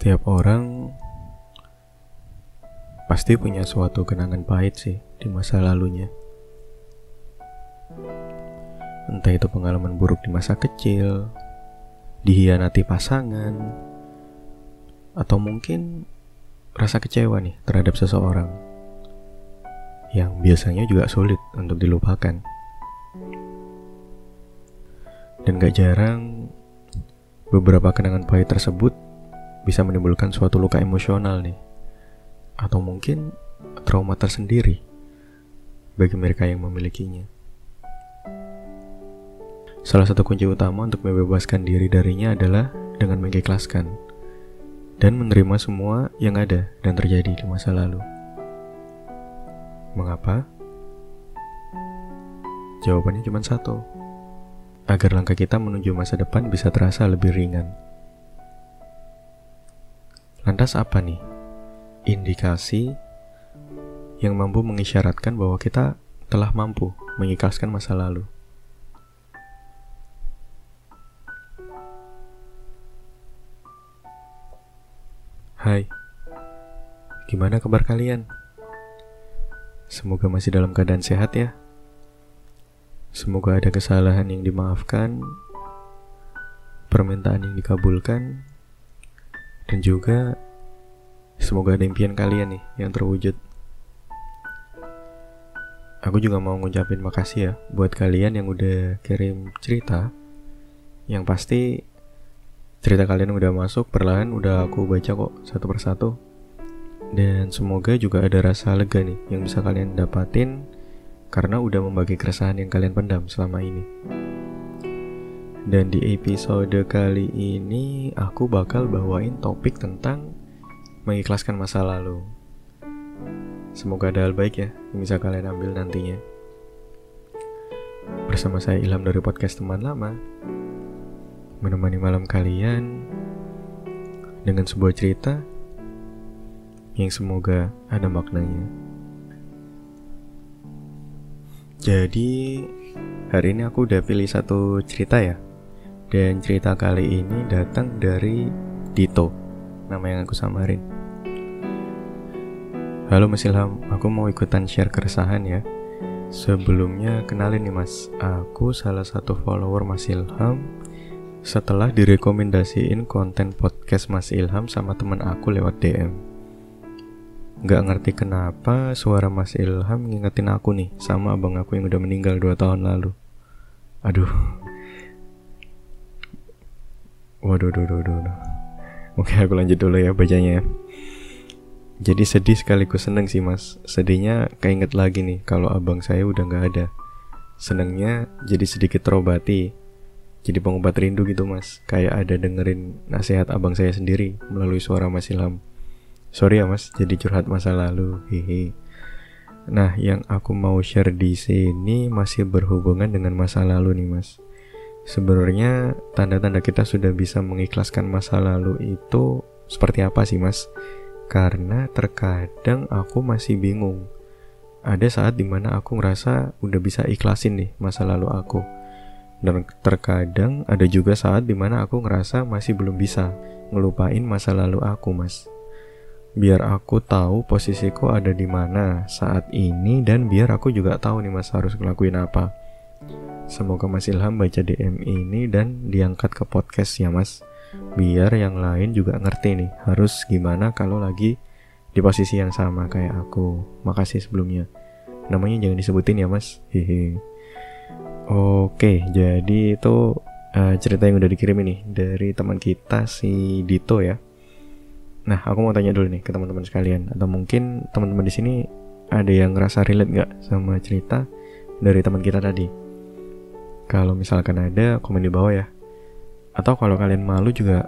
Setiap orang pasti punya suatu kenangan pahit sih di masa lalunya. Entah itu pengalaman buruk di masa kecil, dihianati pasangan, atau mungkin rasa kecewa nih terhadap seseorang yang biasanya juga sulit untuk dilupakan. Dan gak jarang beberapa kenangan pahit tersebut bisa menimbulkan suatu luka emosional nih atau mungkin trauma tersendiri bagi mereka yang memilikinya. Salah satu kunci utama untuk membebaskan diri darinya adalah dengan mengikhlaskan dan menerima semua yang ada dan terjadi di masa lalu. Mengapa? Jawabannya cuma satu. Agar langkah kita menuju masa depan bisa terasa lebih ringan. Lantas apa nih indikasi yang mampu mengisyaratkan bahwa kita telah mampu mengikhlaskan masa lalu? Hai, gimana kabar kalian? Semoga masih dalam keadaan sehat ya. Semoga ada kesalahan yang dimaafkan, permintaan yang dikabulkan, dan juga semoga ada impian kalian nih yang terwujud. Aku juga mau ngucapin makasih ya buat kalian yang udah kirim cerita. Yang pasti cerita kalian udah masuk perlahan udah aku baca kok satu persatu. Dan semoga juga ada rasa lega nih yang bisa kalian dapatin karena udah membagi keresahan yang kalian pendam selama ini. Dan di episode kali ini aku bakal bawain topik tentang mengikhlaskan masa lalu. Semoga ada hal baik ya yang bisa kalian ambil nantinya. Bersama saya Ilham dari podcast teman lama, menemani malam kalian dengan sebuah cerita yang semoga ada maknanya. Jadi hari ini aku udah pilih satu cerita ya dan cerita kali ini datang dari Dito, nama yang aku samarin. Halo Mas Ilham, aku mau ikutan share keresahan ya. Sebelumnya kenalin nih Mas, aku salah satu follower Mas Ilham setelah direkomendasiin konten podcast Mas Ilham sama teman aku lewat DM. Gak ngerti kenapa suara Mas Ilham ngingetin aku nih sama abang aku yang udah meninggal 2 tahun lalu. Aduh, Waduh, waduh, waduh, waduh. Oke, aku lanjut dulu ya bacanya. Jadi sedih sekaligus seneng sih mas. Sedihnya keinget lagi nih kalau abang saya udah nggak ada. Senengnya jadi sedikit terobati. Jadi pengobat rindu gitu mas. Kayak ada dengerin nasihat abang saya sendiri melalui suara Mas Ilham. Sorry ya mas, jadi curhat masa lalu. Hehe. Nah, yang aku mau share di sini masih berhubungan dengan masa lalu nih mas. Sebenarnya tanda-tanda kita sudah bisa mengikhlaskan masa lalu itu seperti apa sih mas? Karena terkadang aku masih bingung. Ada saat di mana aku ngerasa udah bisa ikhlasin nih masa lalu aku. Dan terkadang ada juga saat di mana aku ngerasa masih belum bisa ngelupain masa lalu aku mas. Biar aku tahu posisiku ada di mana saat ini dan biar aku juga tahu nih mas harus ngelakuin apa. Semoga Mas Ilham baca DM ini dan diangkat ke podcast ya Mas. Biar yang lain juga ngerti nih harus gimana kalau lagi di posisi yang sama kayak aku. Makasih sebelumnya. Namanya jangan disebutin ya Mas. Hehe. Oke, jadi itu uh, cerita yang udah dikirim ini dari teman kita si Dito ya. Nah, aku mau tanya dulu nih ke teman-teman sekalian atau mungkin teman-teman di sini ada yang ngerasa relate nggak sama cerita dari teman kita tadi? Kalau misalkan ada, komen di bawah ya. Atau kalau kalian malu juga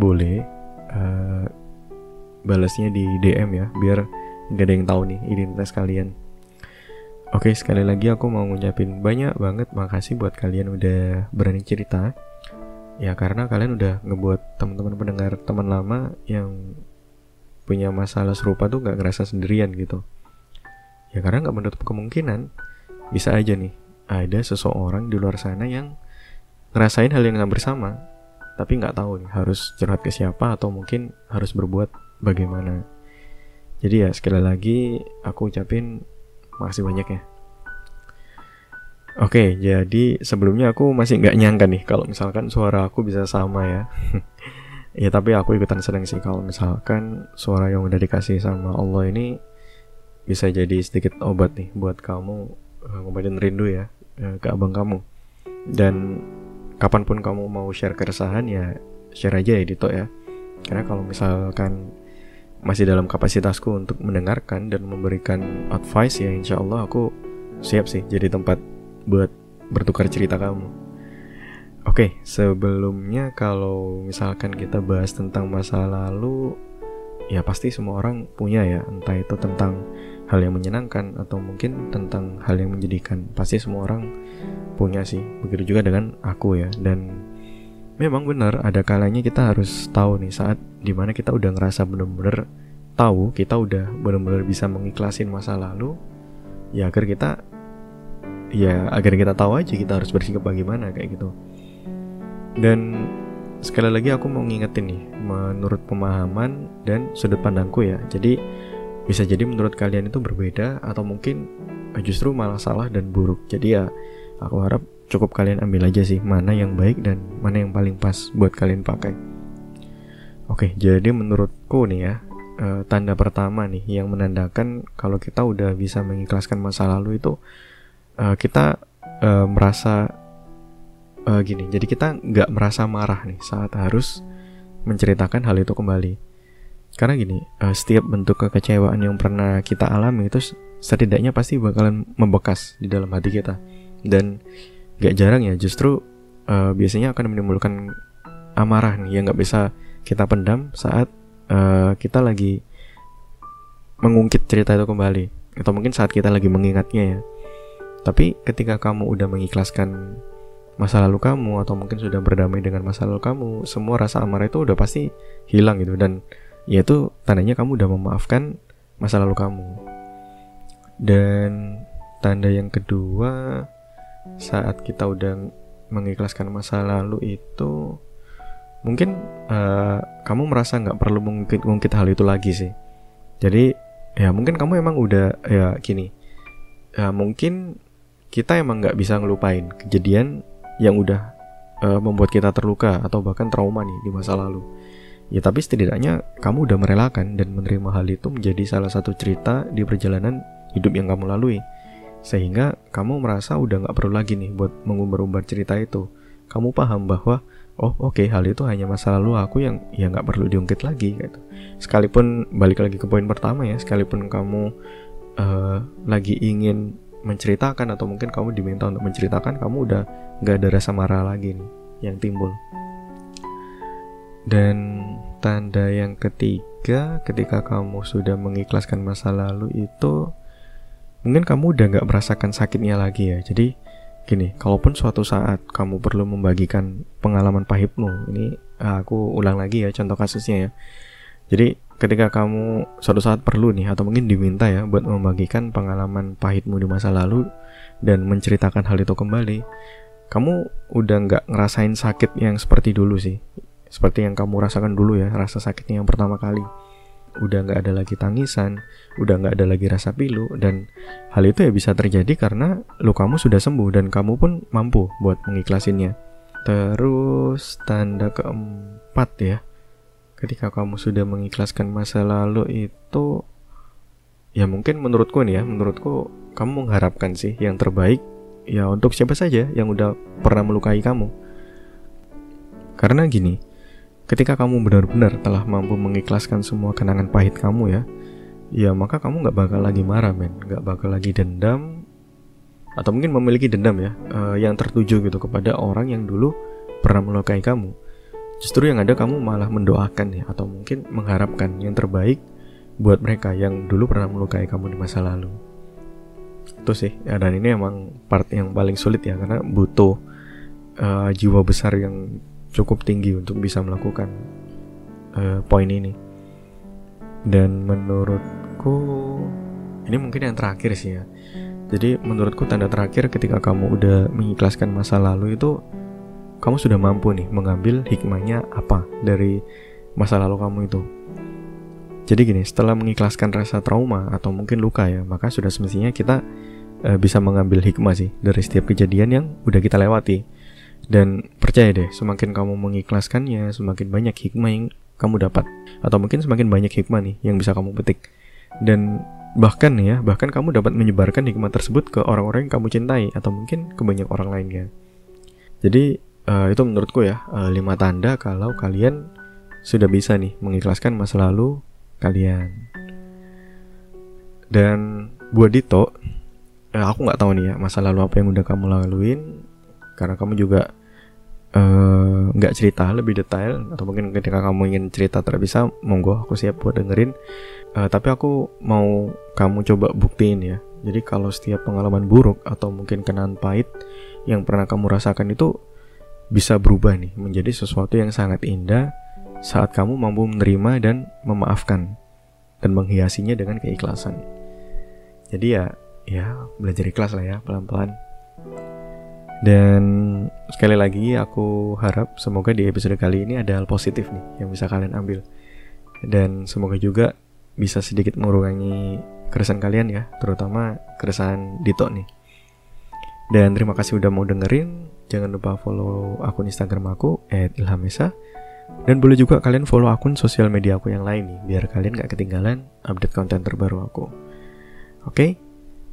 boleh uh, balasnya di DM ya, biar gak ada yang tahu nih identitas kalian. Oke, sekali lagi aku mau ngucapin banyak banget makasih buat kalian udah berani cerita. Ya karena kalian udah ngebuat teman-teman pendengar teman lama yang punya masalah serupa tuh gak ngerasa sendirian gitu. Ya karena gak menutup kemungkinan bisa aja nih ada seseorang di luar sana yang ngerasain hal yang bersama tapi nggak tahu nih harus curhat ke siapa atau mungkin harus berbuat bagaimana jadi ya sekali lagi aku ucapin makasih banyak ya Oke, jadi sebelumnya aku masih nggak nyangka nih kalau misalkan suara aku bisa sama ya. ya tapi aku ikutan seneng sih kalau misalkan suara yang udah dikasih sama Allah ini bisa jadi sedikit obat nih buat kamu uh, ngobatin rindu ya uh, ke abang kamu. Dan kapan pun kamu mau share keresahan ya share aja ya Dito ya. Karena kalau misalkan masih dalam kapasitasku untuk mendengarkan dan memberikan advice ya insya Allah aku siap sih jadi tempat buat bertukar cerita kamu. Oke, sebelumnya kalau misalkan kita bahas tentang masa lalu, ya pasti semua orang punya ya, entah itu tentang hal yang menyenangkan atau mungkin tentang hal yang menjadikan. Pasti semua orang punya sih. Begitu juga dengan aku ya. Dan memang benar ada kalanya kita harus tahu nih saat di mana kita udah ngerasa bener-bener tahu, kita udah bener-bener bisa mengiklasin masa lalu, ya agar kita ya agar kita tahu aja kita harus bersikap bagaimana kayak gitu dan sekali lagi aku mau ngingetin nih menurut pemahaman dan sudut pandangku ya jadi bisa jadi menurut kalian itu berbeda atau mungkin justru malah salah dan buruk. Jadi ya aku harap cukup kalian ambil aja sih mana yang baik dan mana yang paling pas buat kalian pakai. Oke jadi menurutku nih ya eh, tanda pertama nih yang menandakan kalau kita udah bisa mengikhlaskan masa lalu itu uh, kita merasa gini. Jadi kita nggak merasa marah nih saat harus menceritakan hal itu kembali karena gini uh, setiap bentuk kekecewaan yang pernah kita alami itu setidaknya pasti bakalan membekas di dalam hati kita. Dan gak jarang ya justru uh, biasanya akan menimbulkan amarah nih yang nggak bisa kita pendam saat uh, kita lagi mengungkit cerita itu kembali. Atau mungkin saat kita lagi mengingatnya ya. Tapi ketika kamu udah mengikhlaskan masa lalu kamu atau mungkin sudah berdamai dengan masa lalu kamu, semua rasa amarah itu udah pasti hilang gitu. Dan ya itu tandanya kamu udah memaafkan masa lalu kamu. Dan tanda yang kedua saat kita udah mengikhlaskan masa lalu itu mungkin uh, kamu merasa nggak perlu mengungkit-ungkit hal itu lagi sih. Jadi ya mungkin kamu emang udah ya gini. Ya mungkin kita emang nggak bisa ngelupain kejadian yang udah uh, membuat kita terluka atau bahkan trauma nih di masa lalu. Ya tapi setidaknya kamu udah merelakan dan menerima hal itu menjadi salah satu cerita di perjalanan hidup yang kamu lalui. Sehingga kamu merasa udah nggak perlu lagi nih buat mengumbar-umbar cerita itu. Kamu paham bahwa oh oke okay, hal itu hanya masa lalu aku yang ya nggak perlu diungkit lagi gitu. Sekalipun balik lagi ke poin pertama ya, sekalipun kamu uh, lagi ingin menceritakan atau mungkin kamu diminta untuk menceritakan kamu udah nggak ada rasa marah lagi nih yang timbul dan tanda yang ketiga ketika kamu sudah mengikhlaskan masa lalu itu mungkin kamu udah nggak merasakan sakitnya lagi ya. Jadi gini kalaupun suatu saat kamu perlu membagikan pengalaman pahitmu ini aku ulang lagi ya contoh kasusnya ya. Jadi ketika kamu suatu saat perlu nih atau mungkin diminta ya buat membagikan pengalaman pahitmu di masa lalu dan menceritakan hal itu kembali, kamu udah nggak ngerasain sakit yang seperti dulu sih, seperti yang kamu rasakan dulu ya rasa sakitnya yang pertama kali. Udah nggak ada lagi tangisan, udah nggak ada lagi rasa pilu dan hal itu ya bisa terjadi karena kamu sudah sembuh dan kamu pun mampu buat mengiklasinnya. Terus tanda keempat ya, ketika kamu sudah mengikhlaskan masa lalu itu ya mungkin menurutku nih ya menurutku kamu mengharapkan sih yang terbaik ya untuk siapa saja yang udah pernah melukai kamu karena gini ketika kamu benar-benar telah mampu mengikhlaskan semua kenangan pahit kamu ya ya maka kamu nggak bakal lagi marah men. Nggak bakal lagi dendam atau mungkin memiliki dendam ya uh, yang tertuju gitu kepada orang yang dulu pernah melukai kamu. Justru yang ada kamu malah mendoakan ya atau mungkin mengharapkan yang terbaik buat mereka yang dulu pernah melukai kamu di masa lalu. Itu sih, ya, dan ini emang part yang paling sulit ya karena butuh uh, jiwa besar yang cukup tinggi untuk bisa melakukan uh, poin ini. Dan menurutku ini mungkin yang terakhir sih ya. Jadi menurutku tanda terakhir ketika kamu udah mengikhlaskan masa lalu itu kamu sudah mampu nih mengambil hikmahnya apa dari masa lalu kamu itu. Jadi gini, setelah mengikhlaskan rasa trauma atau mungkin luka ya, maka sudah semestinya kita e, bisa mengambil hikmah sih dari setiap kejadian yang udah kita lewati. Dan percaya deh, semakin kamu mengikhlaskannya, semakin banyak hikmah yang kamu dapat. Atau mungkin semakin banyak hikmah nih yang bisa kamu petik. Dan bahkan ya, bahkan kamu dapat menyebarkan hikmah tersebut ke orang-orang yang kamu cintai atau mungkin ke banyak orang lainnya. Jadi uh, itu menurutku ya uh, lima tanda kalau kalian sudah bisa nih mengikhlaskan masa lalu kalian. Dan buat Dito, eh, aku nggak tahu nih ya masa lalu apa yang udah kamu laluin, karena kamu juga eh, nggak uh, cerita lebih detail atau mungkin ketika kamu ingin cerita terpisah, monggo aku siap buat dengerin. Uh, tapi aku mau kamu coba buktiin ya. Jadi kalau setiap pengalaman buruk atau mungkin kenaan pahit yang pernah kamu rasakan itu bisa berubah nih menjadi sesuatu yang sangat indah saat kamu mampu menerima dan memaafkan dan menghiasinya dengan keikhlasan. Jadi ya, ya belajar ikhlas lah ya pelan-pelan. Dan sekali lagi aku harap semoga di episode kali ini ada hal positif nih yang bisa kalian ambil. Dan semoga juga bisa sedikit mengurangi keresahan kalian ya, terutama keresahan Dito nih. Dan terima kasih udah mau dengerin. Jangan lupa follow akun Instagram aku @ilhamesa dan boleh juga kalian follow akun sosial media aku yang lain nih, biar kalian gak ketinggalan update konten terbaru aku. Oke, okay?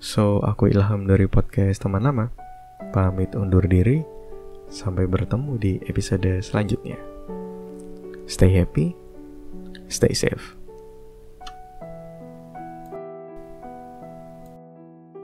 so aku Ilham dari podcast teman lama. Pamit undur diri, sampai bertemu di episode selanjutnya. Stay happy, stay safe.